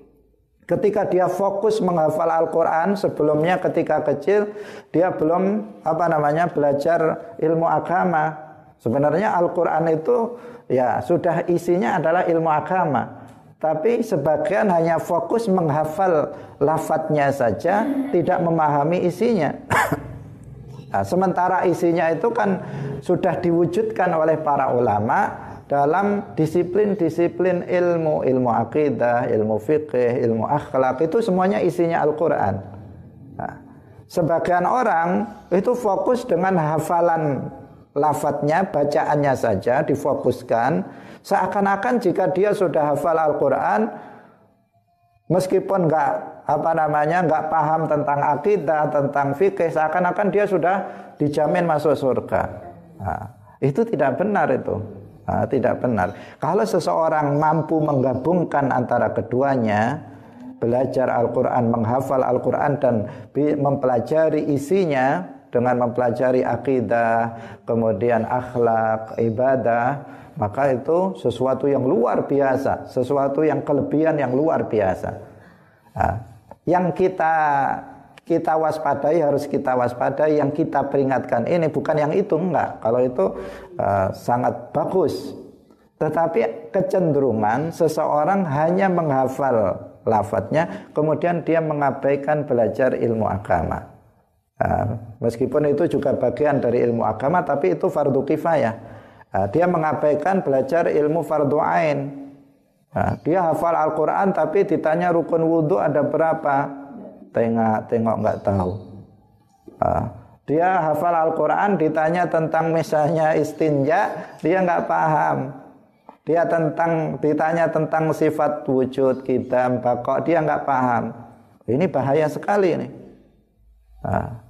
Ketika dia fokus menghafal Al-Quran sebelumnya ketika kecil dia belum apa namanya belajar ilmu agama. Sebenarnya Al-Quran itu ya sudah isinya adalah ilmu agama. tapi sebagian hanya fokus menghafal lafadznya saja, tidak memahami isinya. nah, sementara isinya itu kan sudah diwujudkan oleh para ulama dalam disiplin-disiplin ilmu, ilmu akidah, ilmu fikih, ilmu akhlak itu semuanya isinya Al-Qur'an. Nah, sebagian orang itu fokus dengan hafalan lafadznya, bacaannya saja difokuskan Seakan-akan jika dia sudah hafal Al-Quran, meskipun nggak apa namanya nggak paham tentang akidah, tentang fikih, seakan-akan dia sudah dijamin masuk surga. Nah, itu tidak benar itu. Nah, tidak benar. Kalau seseorang mampu menggabungkan antara keduanya, belajar Al-Quran, menghafal Al-Quran dan mempelajari isinya dengan mempelajari akidah, kemudian akhlak, ibadah, maka itu sesuatu yang luar biasa, sesuatu yang kelebihan yang luar biasa. Nah, yang kita kita waspadai harus kita waspadai, yang kita peringatkan ini bukan yang itu enggak. Kalau itu uh, sangat bagus. Tetapi kecenderungan seseorang hanya menghafal lafadznya, kemudian dia mengabaikan belajar ilmu agama. Uh, meskipun itu juga bagian dari ilmu agama, tapi itu fardu kifayah Nah, dia mengabaikan belajar ilmu fardu ain. Nah, dia hafal Al-Quran tapi ditanya rukun wudhu ada berapa? Tengok, tengok nggak tahu. Nah, dia hafal Al-Quran ditanya tentang misalnya istinja, dia nggak paham. Dia tentang ditanya tentang sifat wujud kita, bakok, dia nggak paham. Ini bahaya sekali ini. Nah,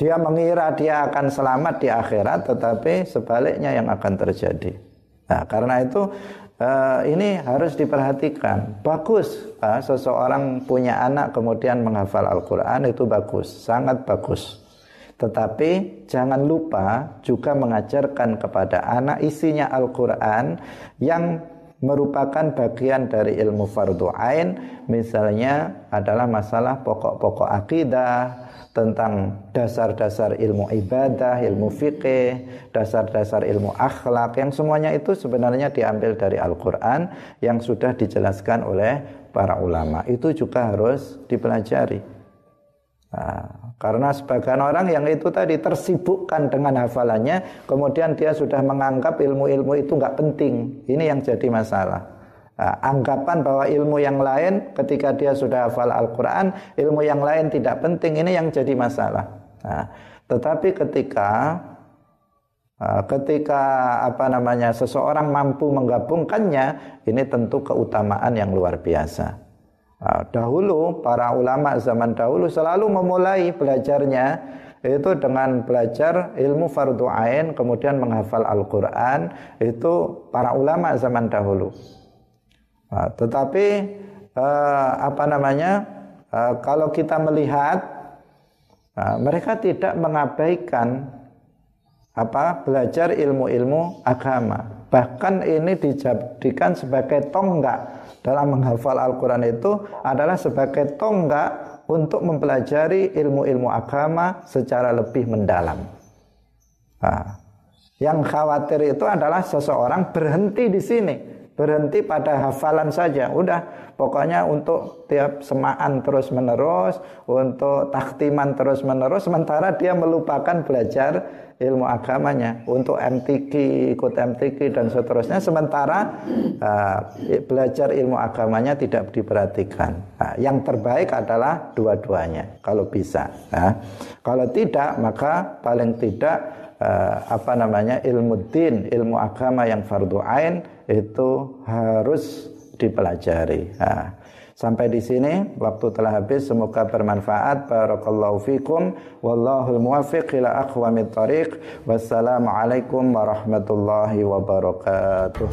dia mengira dia akan selamat di akhirat, tetapi sebaliknya yang akan terjadi. Nah, karena itu uh, ini harus diperhatikan. Bagus uh, seseorang punya anak kemudian menghafal Al-Quran itu bagus, sangat bagus. Tetapi jangan lupa juga mengajarkan kepada anak isinya Al-Quran yang merupakan bagian dari ilmu fardu ain misalnya adalah masalah pokok-pokok akidah tentang dasar-dasar ilmu ibadah, ilmu fikih, dasar-dasar ilmu akhlak yang semuanya itu sebenarnya diambil dari Al-Qur'an yang sudah dijelaskan oleh para ulama. Itu juga harus dipelajari. Nah, karena sebagian orang yang itu tadi tersibukkan dengan hafalannya, kemudian dia sudah menganggap ilmu-ilmu itu nggak penting. Ini yang jadi masalah. Nah, anggapan bahwa ilmu yang lain ketika dia sudah hafal Al-Quran, ilmu yang lain tidak penting, ini yang jadi masalah. Nah, tetapi ketika uh, ketika apa namanya seseorang mampu menggabungkannya, ini tentu keutamaan yang luar biasa. Uh, dahulu para ulama zaman dahulu selalu memulai belajarnya itu dengan belajar ilmu fardu ain kemudian menghafal Al-Qur'an itu para ulama zaman dahulu. Nah, tetapi uh, apa namanya? Uh, kalau kita melihat uh, mereka tidak mengabaikan apa belajar ilmu-ilmu agama. Bahkan ini dijadikan sebagai tonggak dalam menghafal Al-Quran itu adalah sebagai tonggak untuk mempelajari ilmu-ilmu agama secara lebih mendalam. Nah, yang khawatir itu adalah seseorang berhenti di sini berhenti pada hafalan saja. Udah, pokoknya untuk tiap semaan terus menerus, untuk taktiman terus menerus, sementara dia melupakan belajar ilmu agamanya untuk MTQ, ikut MTQ dan seterusnya. Sementara uh, belajar ilmu agamanya tidak diperhatikan. Nah, yang terbaik adalah dua-duanya, kalau bisa. Nah, kalau tidak, maka paling tidak uh, apa namanya ilmu din, ilmu agama yang fardu ain itu harus dipelajari. Nah, sampai di sini waktu telah habis semoga bermanfaat. Barakallahu fikum wallahul muwaffiq ila aqwamit thariq. Wassalamualaikum warahmatullahi wabarakatuh.